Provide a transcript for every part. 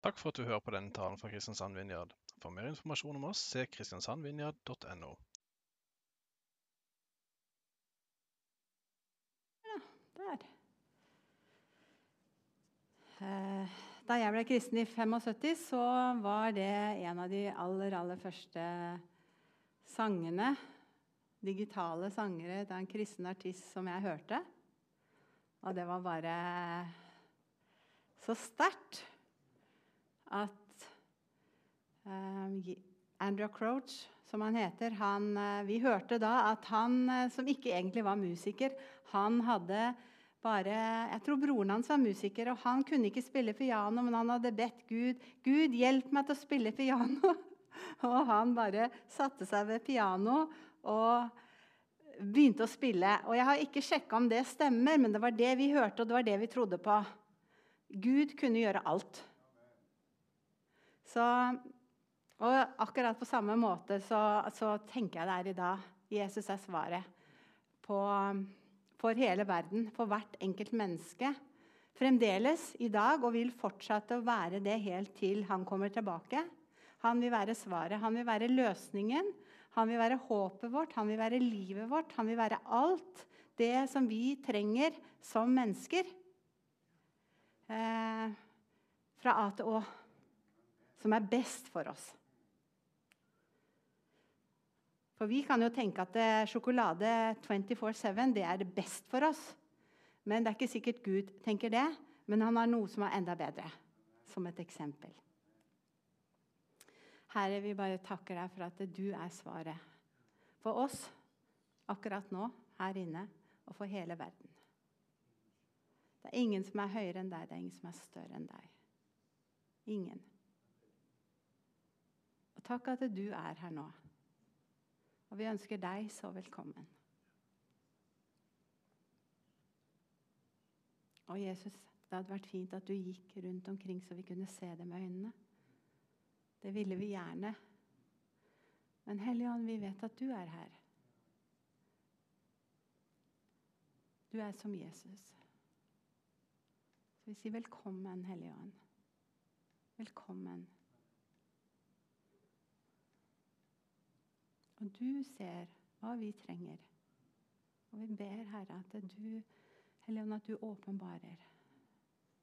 Takk for at du hører på denne talen fra Kristiansand Vinjard. For mer informasjon om oss, se kristiansandvinjard.no. Der. Eh, Da jeg ble kristen i 75, så var det en av de aller, aller første sangene, digitale sangere, det en kristen artist som jeg hørte. Og det var bare så sterkt at eh, Andrew Croach, som han heter, han, eh, vi hørte da at han, eh, som ikke egentlig var musiker, han hadde bare Jeg tror broren hans var musiker, og han kunne ikke spille piano, men han hadde bedt Gud Gud, hjelp meg til å spille piano. og han bare satte seg ved piano og begynte å spille. Og jeg har ikke sjekka om det stemmer, men det var det vi hørte, og det var det vi trodde på. Gud kunne gjøre alt. Så, og akkurat på samme måte så, så tenker jeg det er i dag. Jesus er svaret på for hele verden, for hvert enkelt menneske. Fremdeles i dag, og vil fortsette å være det helt til han kommer tilbake. Han vil være svaret, han vil være løsningen, han vil være håpet vårt, han vil være livet vårt. Han vil være alt det som vi trenger som mennesker. Eh, fra A til Å. Som er best for oss. For vi kan jo tenke at eh, sjokolade 24-7 det er det best for oss. Men det er ikke sikkert Gud tenker det. Men han har noe som er enda bedre. Som et eksempel. Herre, vi bare takker deg for at du er svaret. For oss akkurat nå, her inne, og for hele verden. Det er ingen som er høyere enn deg, det er ingen som er større enn deg. Ingen. Og takk at du er her nå. Og vi ønsker deg så velkommen. Og Jesus, det hadde vært fint at du gikk rundt omkring så vi kunne se det med øynene. Det ville vi gjerne. Men Helligånd, vi vet at du er her. Du er som Jesus. Så vi sier velkommen, Helligånd. Velkommen. Og du ser hva vi trenger. Og vi ber, Herre, at du, Helene, at du åpenbarer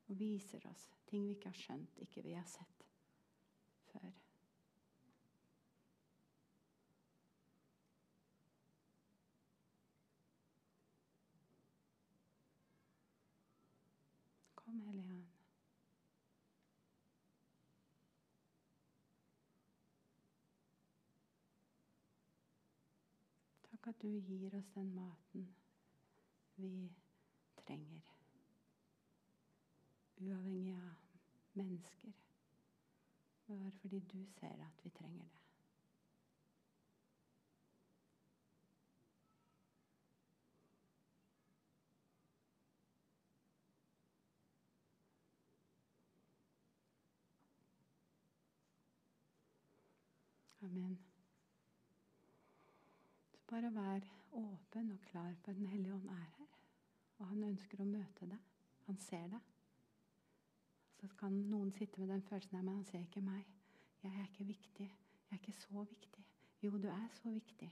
og viser oss ting vi ikke har skjønt, ikke vi har sett før. Kom, Helligånd. Takk at du gir oss den maten vi trenger. Uavhengig av mennesker. Bare fordi du ser at vi trenger det. Amen. Bare vær åpen og klar på at Den hellige ånd er her. Og han ønsker å møte deg. Han ser deg. Så kan noen sitte med den følelsen men han ser ikke meg. Jeg er ikke viktig. Jeg er ikke så viktig. Jo, du er så viktig.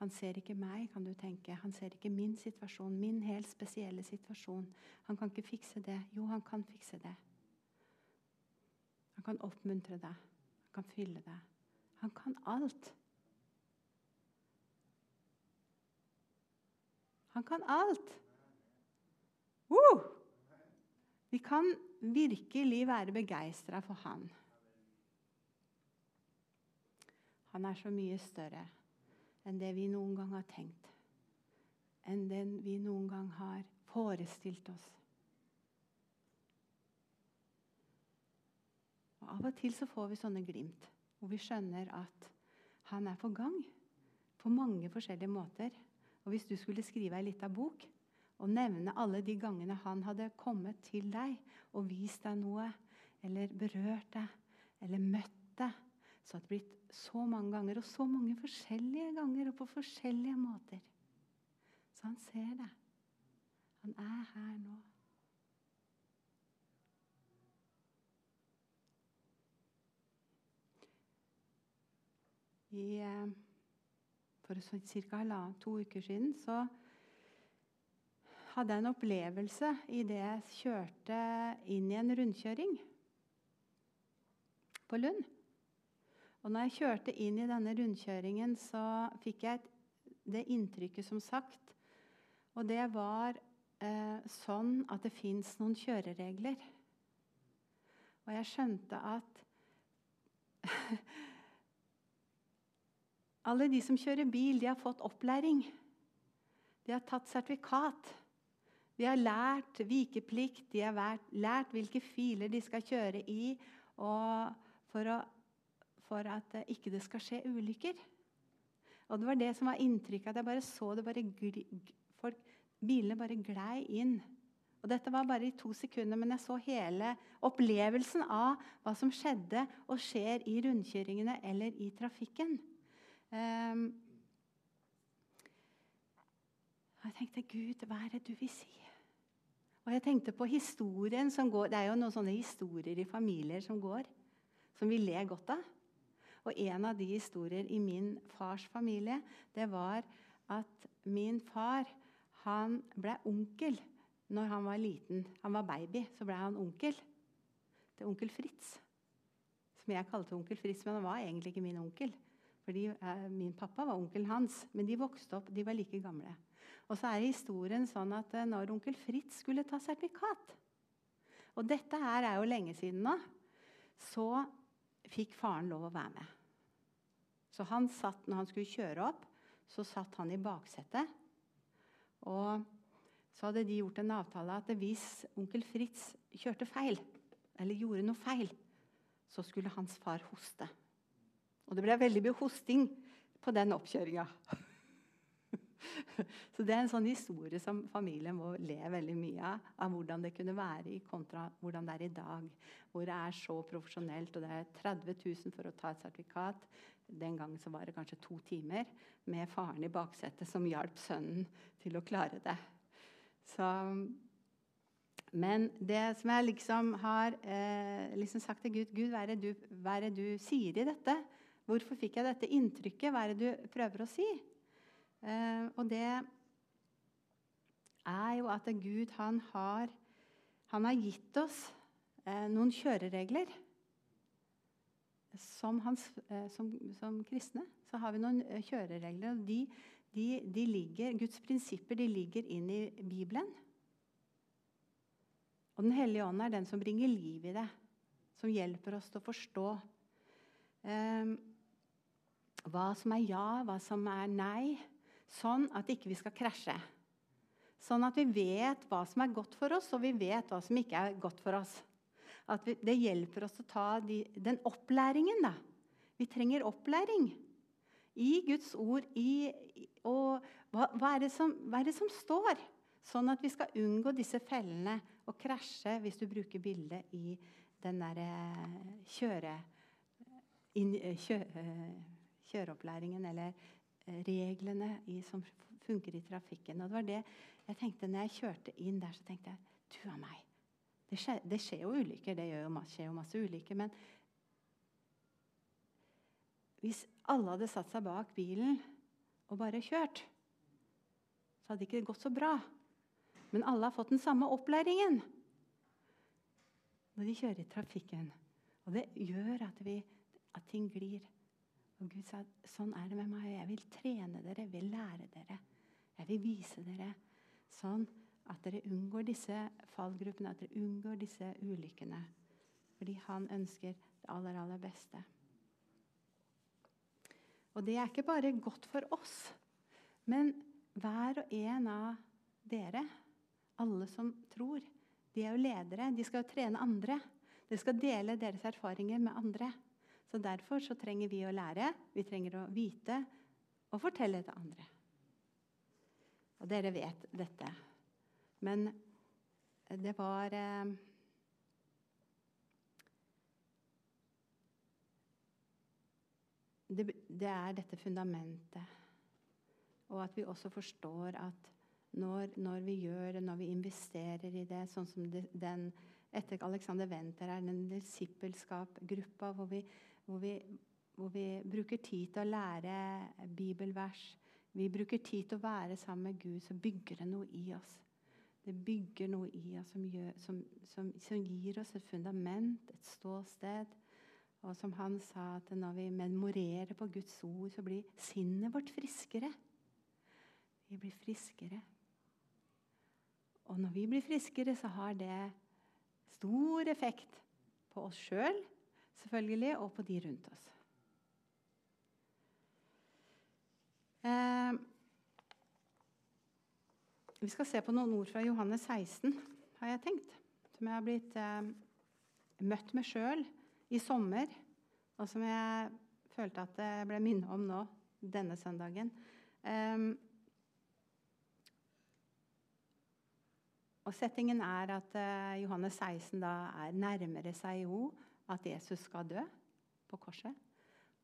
Han ser ikke meg, kan du tenke. Han ser ikke min situasjon, min helt spesielle situasjon. Han kan ikke fikse det. Jo, han kan fikse det. Han kan oppmuntre deg. Han kan fylle deg. Han kan alt. Han kan alt. Uh! Vi kan virkelig være begeistra for han. Han er så mye større enn det vi noen gang har tenkt. Enn den vi noen gang har forestilt oss. Og Av og til så får vi sånne glimt hvor vi skjønner at han er på gang på mange forskjellige måter. Og hvis du skulle skrive ei lita bok og nevne alle de gangene han hadde kommet til deg og vist deg noe, eller berørt deg, eller møtt deg Så hadde det blitt så mange ganger, og så mange forskjellige ganger, og på forskjellige måter. Så han ser det. Han er her nå. I eh, for ca. to uker siden så hadde jeg en opplevelse idet jeg kjørte inn i en rundkjøring på Lund. Og når jeg kjørte inn i denne rundkjøringen, så fikk jeg det inntrykket som sagt. Og det var eh, sånn at det fins noen kjøreregler. Og jeg skjønte at Alle de som kjører bil, de har fått opplæring. De har tatt sertifikat. De har lært vikeplikt, de har lært hvilke filer de skal kjøre i for, å, for, at ikke det skal skje ulykker. Og Det var det som var inntrykket. at jeg bare så det bare folk, Bilene bare glei inn. Og Dette var bare i to sekunder, men jeg så hele opplevelsen av hva som skjedde og skjer i rundkjøringene eller i trafikken. Um, jeg tenkte, Gud, hva er det du vil si? Og jeg tenkte på historien som går, Det er jo noen sånne historier i familier som går, som vi ler godt av. Og en av de historier i min fars familie, det var at min far han ble onkel når han var liten. Han var baby, så ble han onkel til onkel Fritz. Som jeg kalte onkel Fritz, men han var egentlig ikke min onkel. Fordi eh, Min pappa var onkelen hans, men de vokste opp, de var like gamle. Og så er historien sånn at eh, når onkel Fritz skulle ta sertifikat Og dette her er jo lenge siden nå. Så fikk faren lov å være med. Så han satt, når han skulle kjøre opp, så satt han i baksetet. Og så hadde de gjort en avtale at hvis onkel Fritz kjørte feil, eller gjorde noe feil, så skulle hans far hoste. Og det ble veldig mye hosting på den oppkjøringa. Så Det er en sånn historie som familien må le veldig mye av. Av hvordan det kunne være i kontra hvordan det er i dag. Hvor det er så profesjonelt, og det er 30 000 for å ta et sertifikat. Den gangen så var det kanskje to timer med faren i baksetet som hjalp sønnen til å klare det. Så, men det som jeg liksom har eh, liksom sagt til Gud Gud, hva er, det du sier i dette? Hvorfor fikk jeg dette inntrykket? Hva er det du prøver å si? Eh, og det er jo at Gud han har, han har gitt oss eh, noen kjøreregler. Som, hans, eh, som, som, kristne så har vi noen eh, kjøreregler. og de, de, de ligger, Guds prinsipper de ligger inn i Bibelen. Og Den hellige ånd er den som bringer liv i det. Som hjelper oss til å forstå eh, hva som er ja, hva som er nei. Sånn at ikke vi skal krasje. Sånn at vi vet hva som er godt for oss, og vi vet hva som ikke er godt for oss. At vi, det hjelper oss å ta de, den opplæringen, da. Vi trenger opplæring i Guds ord. I, og hva, hva, er som, hva, er det som, står? Sånn at vi skal unngå disse fellene og krasje, hvis du bruker bildet i den derre kjøre, In, kjø, kjøreopplæringen, eller reglene i, som funker i trafikken. Og det var det jeg tenkte når jeg kjørte inn der, så tenkte jeg du og meg. Det skjer, det skjer, jo ulykker, det jo masse, skjer jo masse ulykker. Men hvis alle hadde satt seg bak bilen og bare kjørt, så hadde det ikke gått så bra. Men alle har fått den samme opplæringen når de kjører i trafikken. Og det gjør at, vi, at ting glir. Og Gud sa sånn er det med meg. Jeg vil trene dere, jeg vil lære dere. Jeg vil vise dere sånn at dere unngår disse fallgruppene, at dere unngår disse ulykkene. Fordi han ønsker det aller, aller beste. Og det er ikke bare godt for oss, men hver og en av dere, alle som tror, de er jo ledere. De skal jo trene andre. Dere skal dele deres erfaringer med andre. Så Derfor så trenger vi å lære, vi trenger å vite og fortelle til andre. Og dere vet dette. Men det var eh, det, det, er dette fundamentet. Og at vi også forstår at når, når vi gjør det, når vi investerer i det, sånn som den etter Alexander Wenter er den disippelskap-gruppa hvor vi hvor hvor vi bruker tid til å lære bibelvers, vi bruker tid til å være sammen med Gud, så bygger det noe i oss. Det bygger noe i oss som, gjør, som, som, som gir oss et fundament, et ståsted. Og som han sa, at når vi memorerer på Guds ord, så blir sinnet vårt friskere. Vi blir friskere. Og når vi blir friskere, så har det stor effekt på oss sjøl, selv, selvfølgelig, og på de rundt oss. Eh, vi skal se på noen ord fra Johannes 16, har jeg tenkt. Som jeg har blitt eh, møtt med sjøl i sommer, og som jeg følte at jeg ble minnet om nå denne søndagen. Eh, Og Settingen er at uh, Johannes 16 da er nærmere seg jo at Jesus skal dø på korset.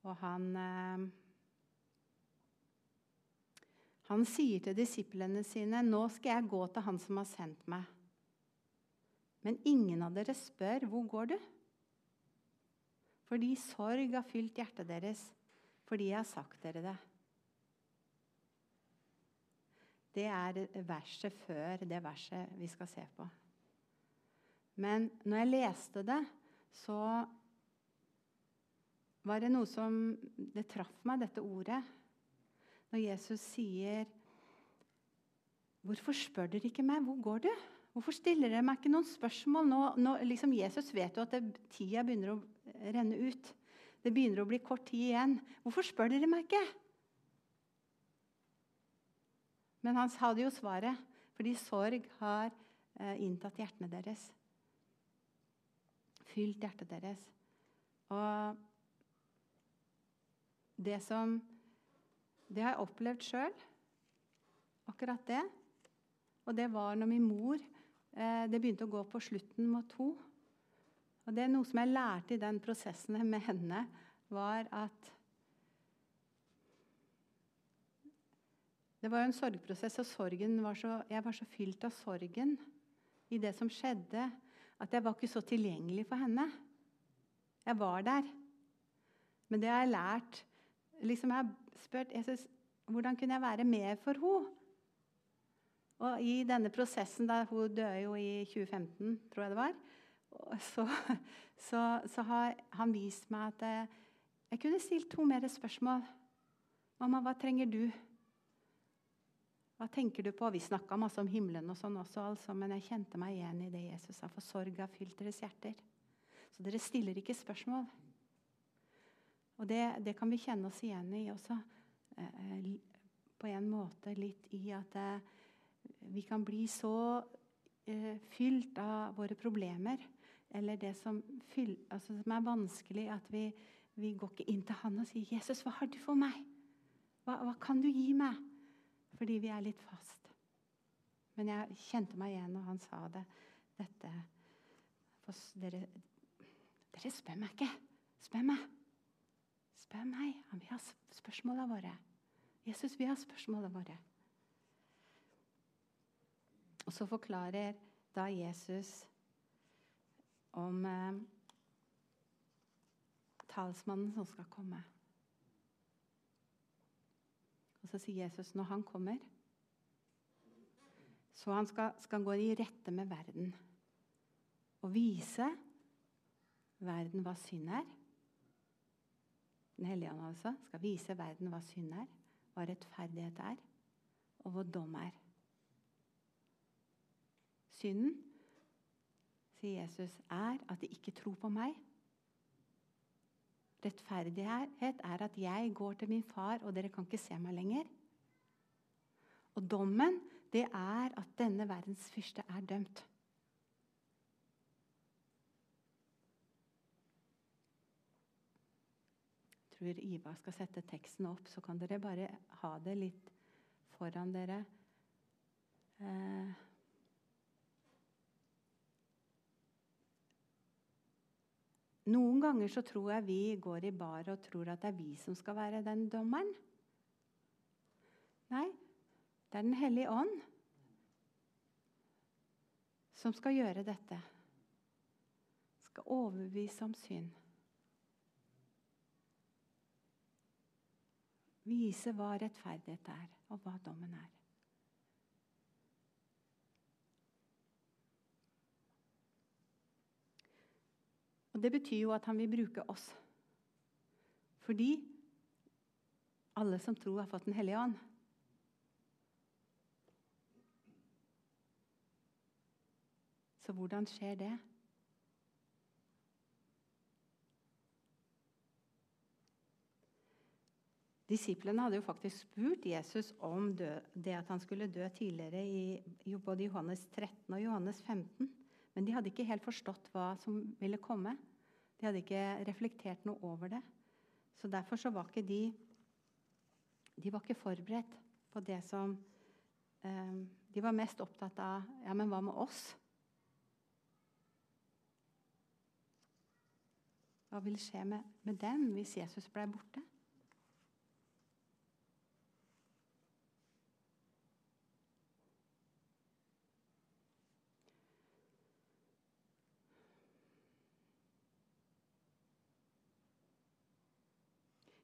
Og han uh, Han sier til disiplene sine, 'Nå skal jeg gå til Han som har sendt meg.' Men ingen av dere spør, 'Hvor går du?' Fordi sorg har fylt hjertet deres, fordi jeg har sagt dere det. Det er verset før det verset vi skal se på. Men når jeg leste det, så var det noe som Det traff meg, dette ordet. Når Jesus sier 'Hvorfor spør dere ikke meg? Hvor går du?' Hvorfor stiller dere meg ikke noen spørsmål? Nå, nå, liksom Jesus vet jo at det, tida begynner å renne ut. Det begynner å bli kort tid igjen. Hvorfor spør dere meg ikke? Men han hadde jo svaret, fordi sorg har eh, inntatt hjertene deres. Fylt hjertet deres. Og det som Det har jeg opplevd sjøl, akkurat det. Og det var når min mor eh, Det begynte å gå på slutten mot to. Og det er noe som jeg lærte i den prosessen med henne, var at Det var jo en sorgprosess, og var så, jeg var så fylt av sorgen i det som skjedde, at jeg var ikke så tilgjengelig for henne. Jeg var der. Men det har jeg lært liksom Jeg har spurt Jesus hvordan kunne jeg være med for henne. Og i denne prosessen, da hun døde jo i 2015, tror jeg det var, så, så, så har han vist meg at jeg, jeg kunne stilt to mer spørsmål. Mamma, hva trenger du? Hva tenker du på? Vi snakka masse om himmelen, og sånn også, altså, men jeg kjente meg igjen i det Jesus sa. For sorg har fylt deres hjerter. Så dere stiller ikke spørsmål. Og det, det kan vi kjenne oss igjen i også. Eh, på en måte litt i at eh, vi kan bli så eh, fylt av våre problemer eller det som, fyll, altså, som er vanskelig, at vi, vi, går ikke inn til han og sier 'Jesus, hva har du for meg? Hva, hva kan du gi meg?' Fordi vi er litt fast. Men jeg kjente meg igjen når han sa det. Dette dere, dere spør meg ikke. Spør meg. Spør meg. Han vil ha spørsmålene våre. Jesus vil ha spørsmåla våre. Og så forklarer da Jesus om eh, talsmannen som skal komme. Og så sier Jesus når han kommer, så han skal, skal gå i rette med verden og vise verden hva synd er. Den hellige ånd altså skal vise verden hva synd er, hva rettferdighet er, og hva dom er. Synden, sier Jesus, er at de ikke tror på meg. Rettferdighet er at jeg går til min far, og dere kan ikke se meg lenger. Og dommen, det er at denne verdens fyrste er dømt. Jeg tror Ivar skal sette teksten opp, så kan dere bare ha det litt foran dere. Eh. Noen ganger så tror jeg vi går i bar og tror at det er vi som skal være den dommeren. Nei, det er Den hellige ånd som skal gjøre dette. Skal overbevise om synd. Vise hva rettferdighet er, og hva dommen er. Og Det betyr jo at han vil bruke oss. Fordi alle som tror, har fått Den hellige ånd. Så hvordan skjer det? Disiplene hadde jo faktisk spurt Jesus om det at han skulle dø tidligere i både Johannes 13 og Johannes 15. Men de hadde ikke helt forstått hva som ville komme. De hadde ikke reflektert noe over det. Så derfor så var ikke de De var ikke forberedt på det som eh, De var mest opptatt av Ja, men hva med oss? Hva vil skje med, med dem hvis Jesus ble borte?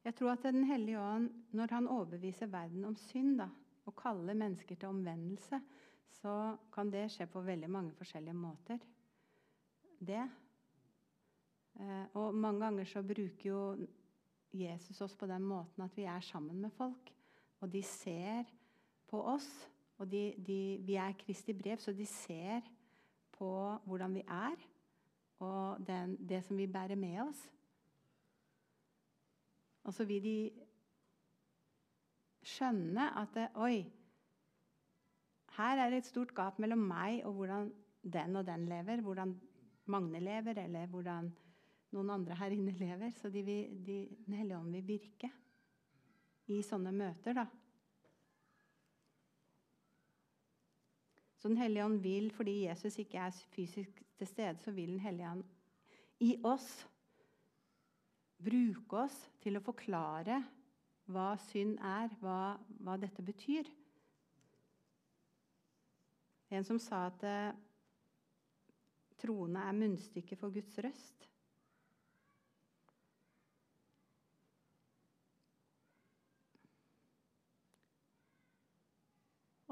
Jeg tror at Den hellige ånd, når han overbeviser verden om synd da, og kaller mennesker til omvendelse, så kan det skje på veldig mange forskjellige måter. Det. Eh, og mange ganger så bruker jo Jesus oss på den måten at vi er sammen med folk. Og de ser på oss. Og de, de, vi er Kristi brev, så de ser på hvordan vi er, og den, det som vi bærer med oss. Og så vil de skjønne at det, Oi, her er det et stort gap mellom meg og hvordan den og den lever. Hvordan Magne lever, eller hvordan noen andre her inne lever. Så de vil, de, Den hellige ånd vil virke i sånne møter, da. Så Den hellige ånd vil, fordi Jesus ikke er fysisk til stede, så vil Den hellige ånd i oss bruke oss til å forklare hva synd er, hva, hva dette betyr. En som sa at eh, troende er munnstykket for Guds røst.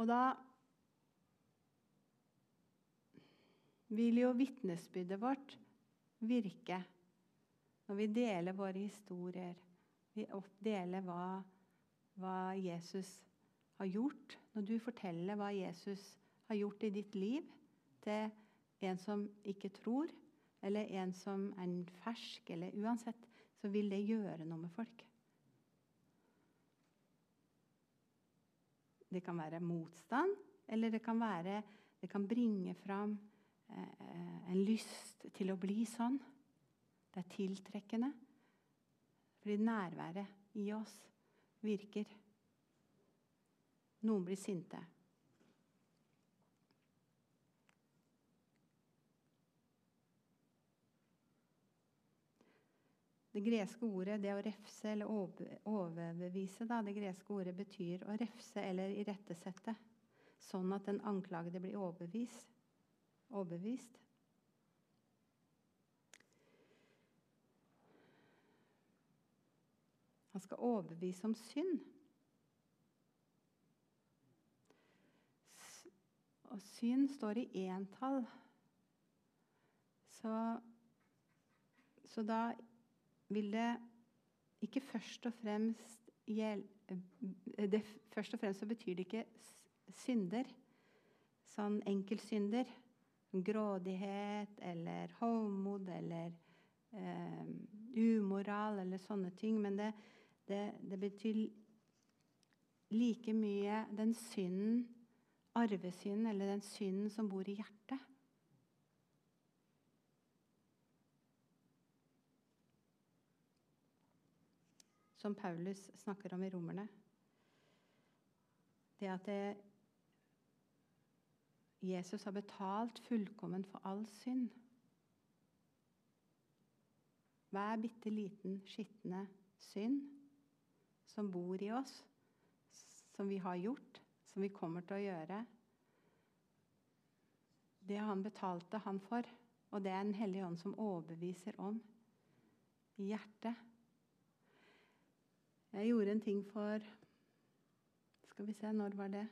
Og da vil jo vitnesbyrdet vårt virke når vi deler våre historier, vi deler hva, hva Jesus har gjort Når du forteller hva Jesus har gjort i ditt liv til en som ikke tror, eller en som er fersk, eller uansett, så vil det gjøre noe med folk. Det kan være motstand, eller det kan, være, det kan bringe fram eh, en lyst til å bli sånn. Det er tiltrekkende. Fordi nærværet i oss virker. Noen blir sinte. Det greske ordet det å refse eller overbevise da, det greske ordet betyr å refse eller irettesette, sånn at den anklagede blir overbevist. overbevist. Han skal overbevise om synd. Og synd står i entall. Så, så da vil det ikke først og fremst gjelde Først og fremst så betyr det ikke synder. Sånn enkeltsynder. Grådighet eller hovmod eller eh, umoral eller sånne ting. Men det, det, det betyr like mye den synden, arvesynden, eller den synden som bor i hjertet. Som Paulus snakker om i Romerne. Det at det, Jesus har betalt fullkomment for all synd. Hver bitte liten, skitne synd som bor i oss, som vi har gjort, som vi kommer til å gjøre. Det han betalte han for, og det er Den hellige ånd som overbeviser om i hjertet. Jeg gjorde en ting for Skal vi se, når var det?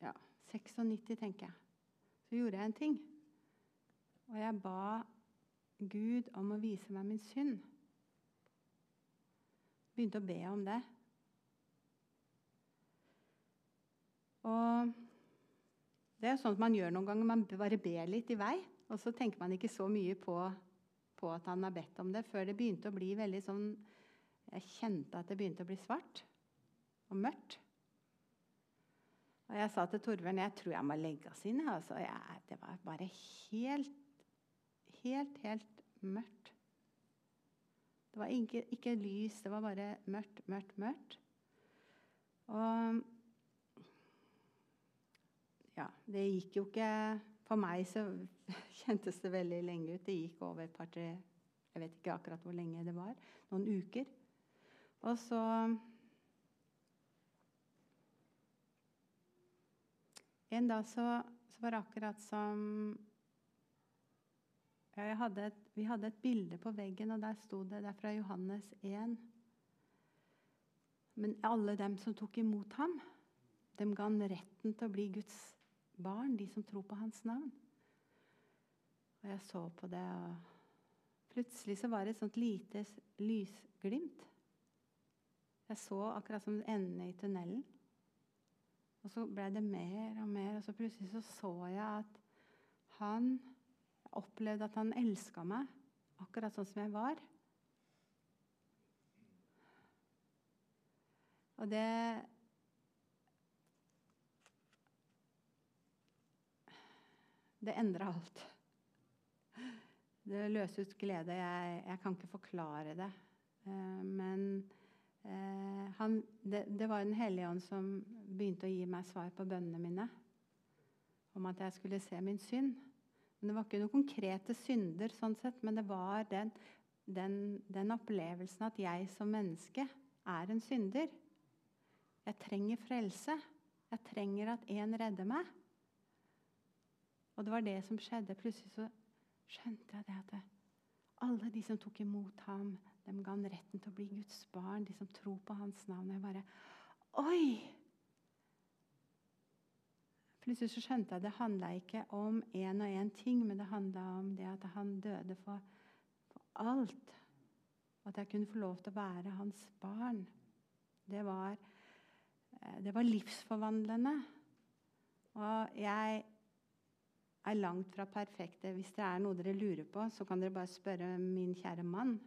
Ja, 96, tenker jeg. Så gjorde jeg en ting. Og jeg ba Gud om å vise meg min synd. Begynte å be om det. Og det er sånt man gjør noen ganger. Man bare ber litt i vei. Og så tenker man ikke så mye på, på at han har bedt om det, før det begynte å bli veldig sånn Jeg kjente at det begynte å bli svart og mørkt. Og jeg sa til Torbjørn jeg tror jeg må legge oss inn. Altså, jeg, det var bare helt, helt, helt mørkt. Det var ikke, ikke lys, det var bare mørkt, mørkt, mørkt. Og ja, det gikk jo ikke For meg så kjentes det veldig lenge ut. Det gikk over et par-tre Jeg vet ikke akkurat hvor lenge det var. Noen uker. Og så En dag så, så var det akkurat som hadde et, Vi hadde et bilde på veggen, og der sto det Det er fra Johannes 1. Men alle dem som tok imot ham, dem ga han retten til å bli Guds barn, de som tror på hans navn. Og jeg så på det, og plutselig så var det et sånt lite lysglimt. Jeg så akkurat som endene i tunnelen. Og så ble det mer og mer, og så plutselig så, så jeg at han opplevde at han elska meg akkurat sånn som jeg var. Og det Det endra alt. Det løser ut glede. Jeg, jeg, kan ikke forklare det. Eh, men eh, han, det, det, var Den hellige ånd som begynte å gi meg svar på bønnene mine. Om at jeg skulle se min synd. Det var ikke noen konkrete synder, sånn sett, men det var den, den, den opplevelsen at jeg som menneske er en synder. Jeg trenger frelse. Jeg trenger at en redder meg. Og det var det som skjedde. Plutselig så skjønte jeg det at alle de som tok imot ham, dem ga han retten til å bli Guds barn. De som tror på hans navn. Og jeg bare Oi! Plutselig så skjønte jeg at det handla ikke om én og én ting, men det handla om det at han døde for, for alt. At jeg kunne få lov til å være hans barn. Det var, eh, det var livsforvandlende. Og jeg er langt fra perfekte. Hvis det er noe dere lurer på, så kan dere bare spørre min kjære mann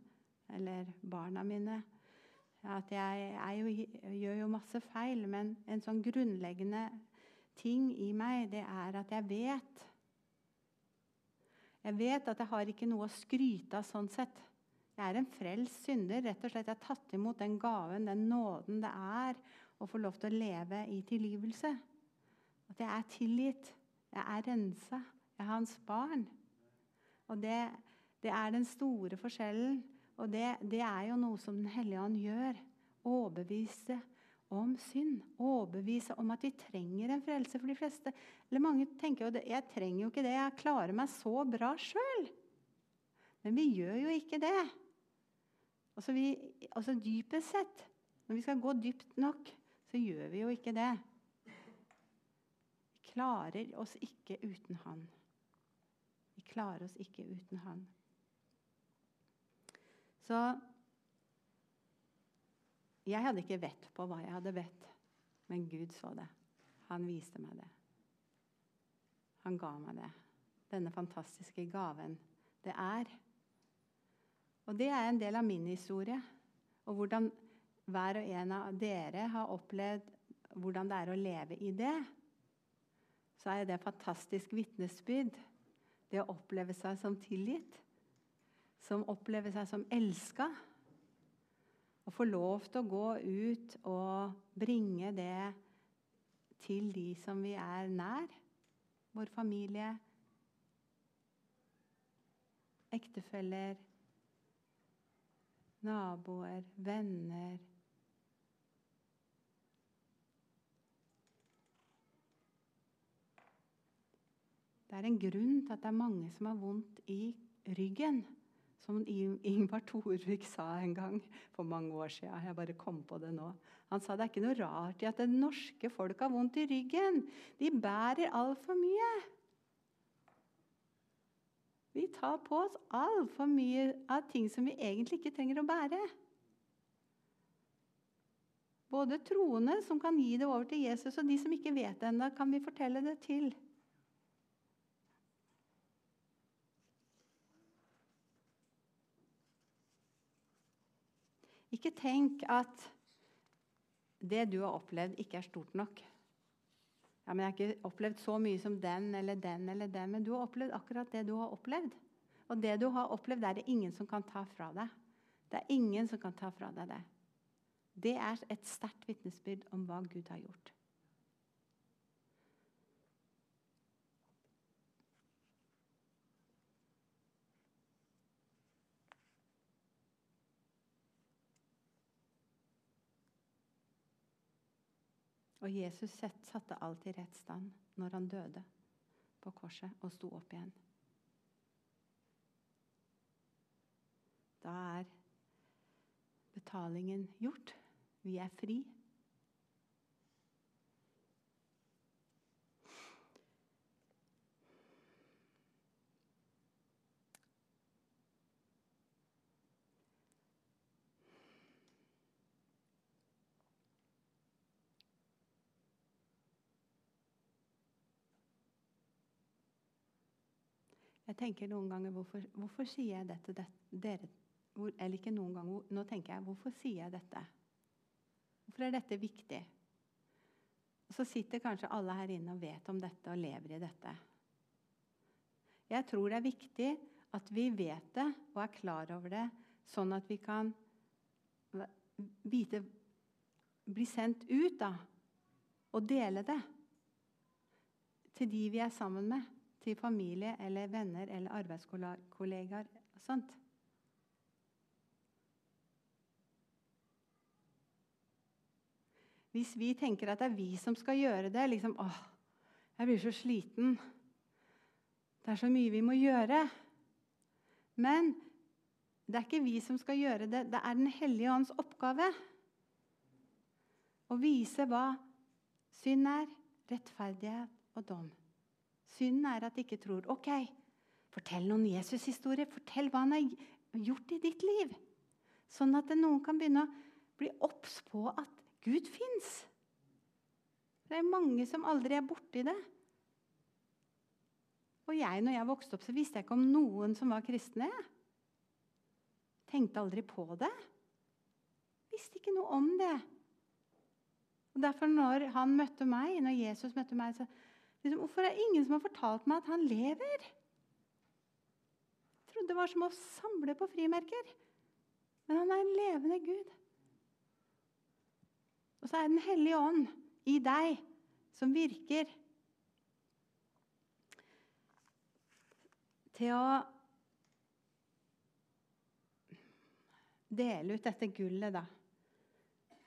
eller barna mine. At jeg, jeg jo, gjør jo masse feil, men en sånn grunnleggende ting i meg, det er at jeg vet Jeg vet at jeg har ikke noe å skryte av sånn sett. Jeg er en frelst synder. rett og slett. Jeg har tatt imot den gaven, den nåden det er å få lov til å leve i tilgivelse. At jeg er tilgitt. Jeg er rensa. Jeg er hans barn. Og det, det er den store forskjellen. Og det, det, er jo noe som Den hellige ånd gjør. Overbevise om synd. Overbevise om at vi trenger en frelse. For de fleste, eller mange tenker jo jeg trenger jo ikke det. Jeg klarer meg så bra sjøl. Men vi gjør jo ikke det. Altså, vi, altså Dypest sett, når vi skal gå dypt nok, så gjør vi jo ikke det Vi klarer oss ikke uten Han. Vi klarer oss ikke uten Han. Så jeg hadde ikke vett på hva jeg hadde bedt, men Gud så det. Han viste meg det. Han ga meg det. Denne fantastiske gaven det er. Og det er en del av min historie. Og hvordan hver og en av dere har opplevd hvordan det er å leve i det så er det fantastisk vitnesbyrd. Det å oppleve seg som tilgitt, som opplever seg som elska. Å få lov til å gå ut og bringe det til de som vi er nær. Vår familie, ektefeller, naboer, venner Det er en grunn til at det er mange som har vondt i ryggen, Som Ingvar Torvik sa en gang for mange år siden. Jeg bare kom på det nå. Han sa det er ikke noe rart i at det norske folk har vondt i ryggen. De bærer altfor mye. Vi tar på oss altfor mye av ting som vi egentlig ikke trenger å bære. Både troende, som kan gi det over til Jesus, og de som ikke vet det ennå, kan vi fortelle det til. Ikke tenk at det du har opplevd, ikke er stort nok. Ja, men 'Jeg har ikke opplevd så mye som den eller den eller den.' Men du har opplevd akkurat det du har opplevd. Og det du har opplevd, er det ingen som kan ta fra deg. Det er ingen som kan ta fra deg det. Det er et sterkt vitnesbyrd om hva Gud har gjort. Og Jesus satte alt i rett stand når han døde på korset og sto opp igjen. Da er betalingen gjort. Vi er fri. Jeg tenker noen ganger hvorfor, hvorfor sier jeg dette, dette dere, hvor, Eller ikke noen ganger. Nå tenker jeg hvorfor sier jeg dette? Hvorfor er dette viktig? Så sitter kanskje alle her inne og vet om dette og lever i dette. Jeg tror det er viktig at vi vet det og er klar over det, sånn at vi kan vite Bli sendt ut da, og dele det til de vi er sammen med til familie eller venner eller arbeidskollegaer. sånt. Hvis vi tenker at det er vi som skal gjøre det liksom, åh, jeg blir så sliten. Det er så mye vi må gjøre. Men det er ikke vi som skal gjøre det. Det er Den hellige ånds oppgave å vise hva synd er, rettferdighet og dom. Synden er at de ikke tror. Ok, fortell noen Jesus-historie. Fortell hva han har gjort i ditt liv. Sånn at noen kan begynne å bli obs på at Gud fins. Det er mange som aldri er borti det. Og jeg, når jeg vokste opp, så visste jeg ikke om noen som var kristne. Tenkte aldri på det. Visste ikke noe om det. Og Derfor, når han møtte meg, når Jesus møtte meg, så Liksom, hvorfor er det ingen som har fortalt meg at han lever? Jeg trodde det var som å samle på frimerker. Men han er en levende Gud. Og så er Den hellige ånd i deg som virker til å dele ut dette gullet, da.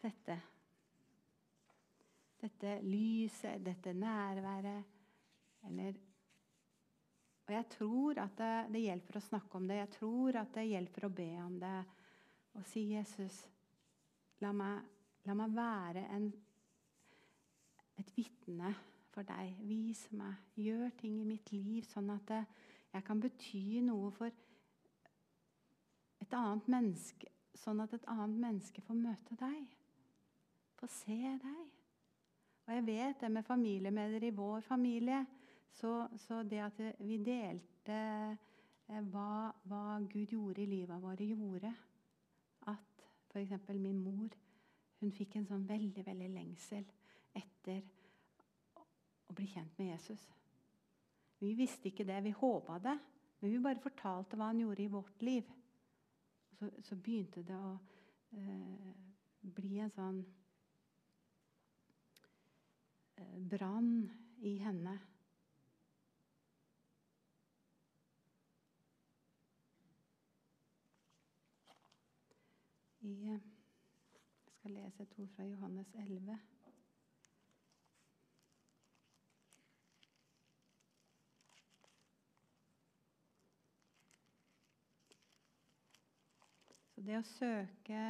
Dette dette lyset, dette nærværet. Eller Og jeg tror at det, det, hjelper å snakke om det. Jeg tror at det hjelper å be om det. Og si, 'Jesus, la meg, la meg være en, et vitne for deg. Vis meg. Gjør ting i mitt liv sånn at det, jeg kan bety noe for et annet menneske, sånn at et annet menneske får møte deg. Få se deg. Og jeg vet det med familiemedlemmer i vår familie. Så, så, det at vi delte eh, hva, hva, Gud gjorde i livet vårt, gjorde at f.eks. min mor hun fikk en sånn veldig veldig lengsel etter å bli kjent med Jesus. Vi visste ikke det, vi håpa det, men vi bare fortalte hva han gjorde i vårt liv. Så, så begynte det å eh, bli en sånn brann i henne. I, jeg skal lese et ord fra Johannes 11. Så det å søke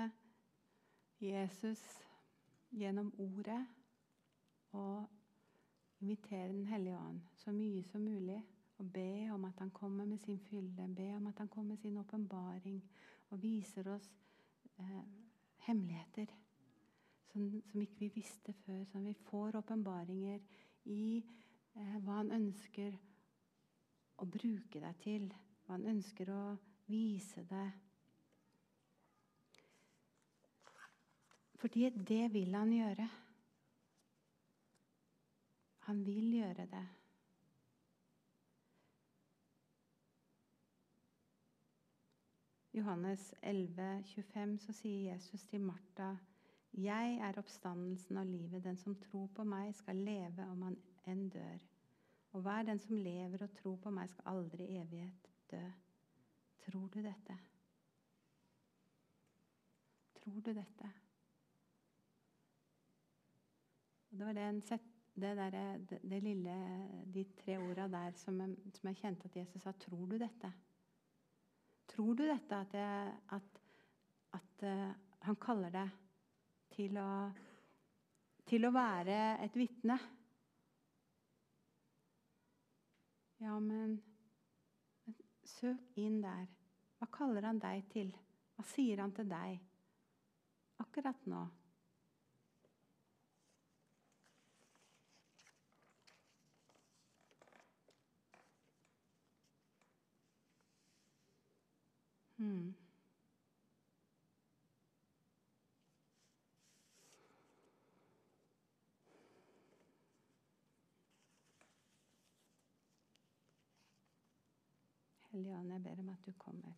Jesus gjennom ordet og invitere Den hellige ånd så mye som mulig og be om at han kommer med sin fylde, be om at han kommer med sin åpenbaring og viser oss eh, hemmeligheter som, som, ikke vi visste før. Sånn vi får åpenbaringer i eh, hva han ønsker å bruke deg til. Hva han ønsker å vise deg. Fordi det vil han gjøre. Han vil gjøre det. Johannes 11, 25, så sier Jesus til Martha jeg er oppstandelsen og livet. Den som tror på meg, skal leve om han enn dør. Og hver den som lever og tror på meg, skal aldri i evighet dø. Tror du dette? Tror du dette? Og det var den, det, der, det, det lille, de tre orda der som jeg, som jeg, kjente at Jesus sa. Tror du dette? Tror du dette at, jeg, at, at uh, han kaller deg til å, til å være et vitne. Ja, men søk inn der. Hva kaller han deg til? Hva sier han til deg akkurat nå? Hmm. Hellige Ånd, jeg ber om at du kommer.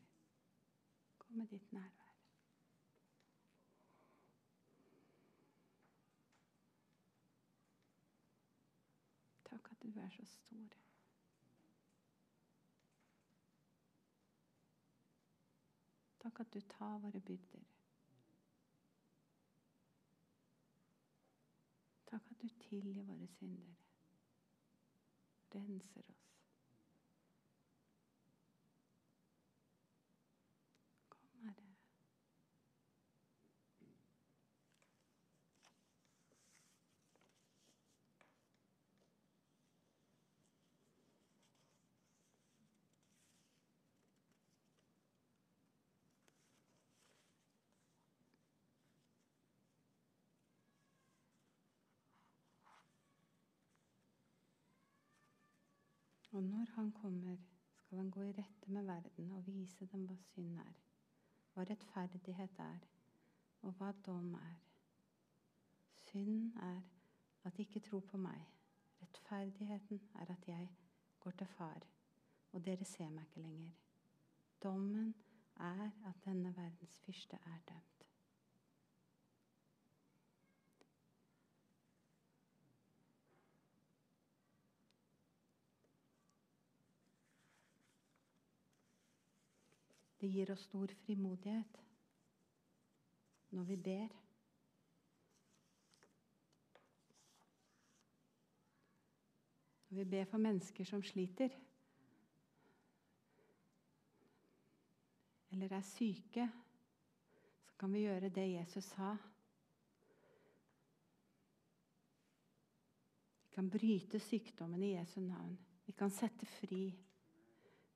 Kom med ditt nærvær. Takk at du er så stor. Takk at du tar våre byrder. Takk at du tilgir våre synder. Renser oss. Og når han kommer, skal han gå i rette med verden og vise dem hva synd er, hva rettferdighet er, og hva dom er. Synd er at de ikke tror på meg. Rettferdigheten er at jeg går til far, og dere ser meg ikke lenger. Dommen er at denne verdens fyrste er dømt. Det gir oss stor frimodighet når vi ber. Når vi ber for mennesker som sliter, eller er syke, så kan vi gjøre det Jesus sa. Vi kan bryte sykdommen i Jesu navn. Vi kan sette fri.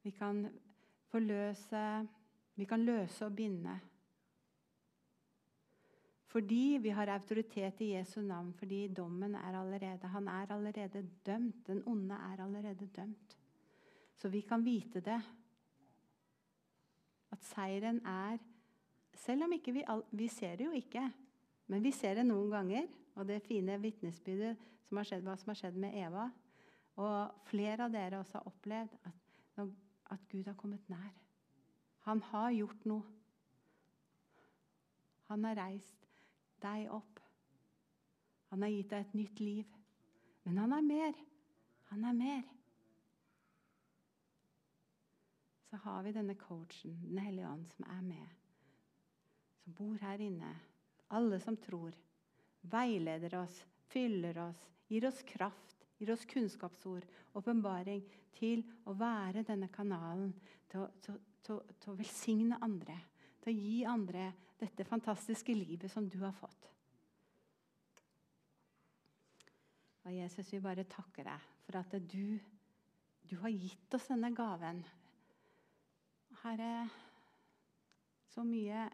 Vi kan forløse vi kan løse og binde. Fordi vi har autoritet i Jesu navn, fordi dommen er allerede Han er allerede dømt. Den onde er allerede dømt. Så vi kan vite det. At seieren er Selv om ikke vi, vi ser det jo ikke, men vi ser det noen ganger. Og det fine vitnesbyrdet som har skjedd, hva som har skjedd med Eva. Og flere av dere også har opplevd at, at Gud har kommet nær. Han har gjort noe. Han har reist deg opp. Han har gitt deg et nytt liv. Men han er mer. Han er mer. Så har vi denne coachen, Den hellige ånd, som er med. Som bor her inne. Alle som tror. Veileder oss, fyller oss, gir oss kraft, gir oss kunnskapsord, åpenbaring, til å være denne kanalen til å, til, til, til å velsigne andre. Til å gi andre dette fantastiske livet som du har fått. Og Jesus, vi bare takker deg for at du, du har gitt oss denne gaven. Herre, så mye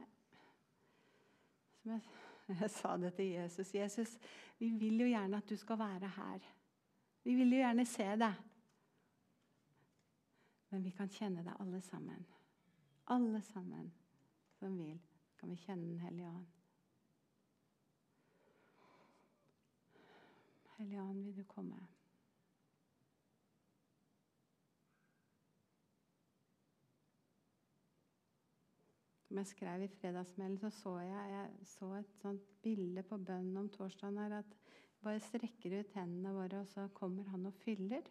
Som jeg, jeg sa det til Jesus. Jesus, vi vil jo gjerne at du skal være her. Vi vil jo gjerne se deg. Men vi kan kjenne det alle sammen. Alle sammen som vil, kan vi kjenne Den hellige ånd. Hellige ånd, vil du komme? Som jeg skrev i fredagsmelden, så så jeg, jeg så et sånt bilde på bønnen om torsdagen her at bare strekker ut hendene våre, og så kommer han og fyller.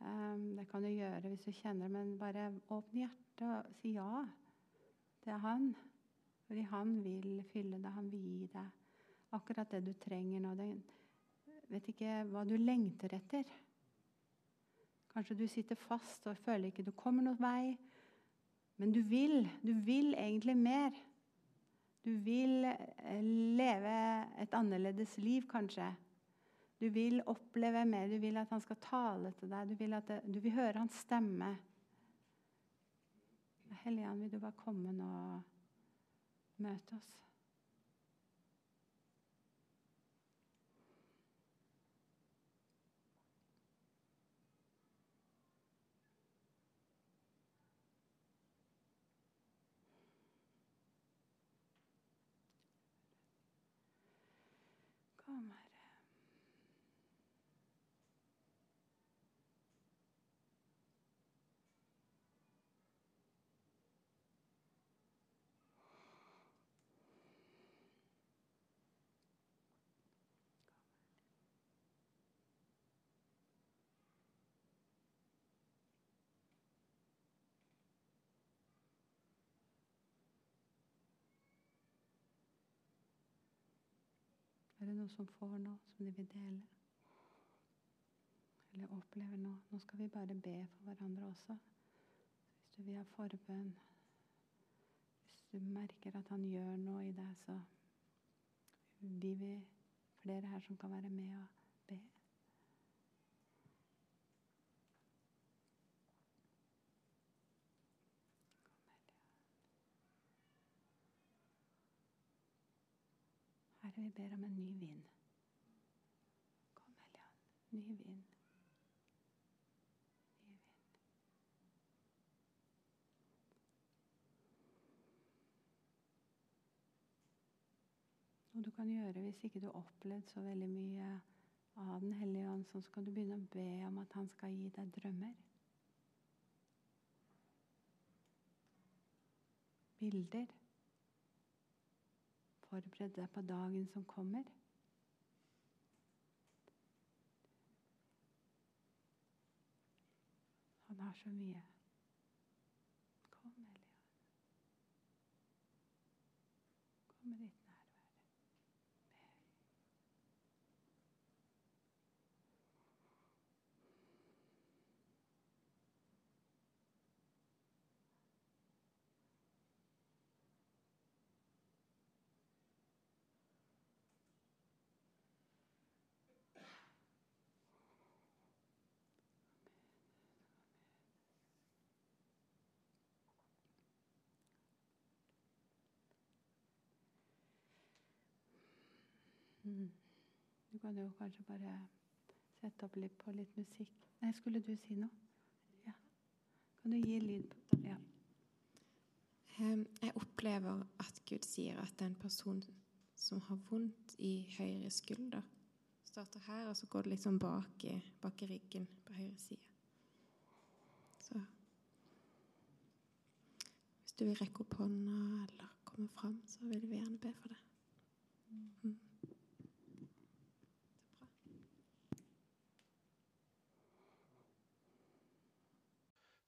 Um, det kan du gjøre hvis du kjenner men bare åpne hjertet og si ja til han. Fordi han vil fylle det, han vil gi deg akkurat det du trenger nå. Det, vet ikke hva du lengter etter. Kanskje du sitter fast og føler ikke du kommer noen vei. Men du vil. Du vil egentlig mer. Du vil eh, leve et annerledes liv, kanskje. Du vil oppleve mer. Du vil at han skal tale til deg. Du vil, det, du vil høre hans stemme. Hellige vil du bare komme nå og møte oss? Kom, Herre. Er det noe som får noe som de vil dele? Eller opplever noe? Nå skal vi bare be for hverandre også. Hvis du vil ha forbønn, hvis du merker at han gjør noe i deg, så vi vil flere her som kan være med og be. Herre, vi ber om en ny vind. Kom, Helligånd. Ny vind. Ny vind. Og du kan gjøre, hvis ikke du har opplevd så veldig mye av Den hellige ånd, så skal du begynne å be om at han skal gi deg drømmer. Bilder. Forbered deg på dagen som kommer. Han har så mye. Kom, Hellige Kom med ditt nærvær. Be. Du kan jo kanskje bare sette opp litt på litt musikk. Nei, skulle du si noe? Ja. Kan du gi lyd på Ja. Jeg opplever at Gud sier at en person som har vondt i høyre skulder, starter her, og så går det liksom bak bak i ryggen på høyre side. Så hvis du vil rekke opp hånda eller komme fram, så vil vi gjerne be for det. Mm.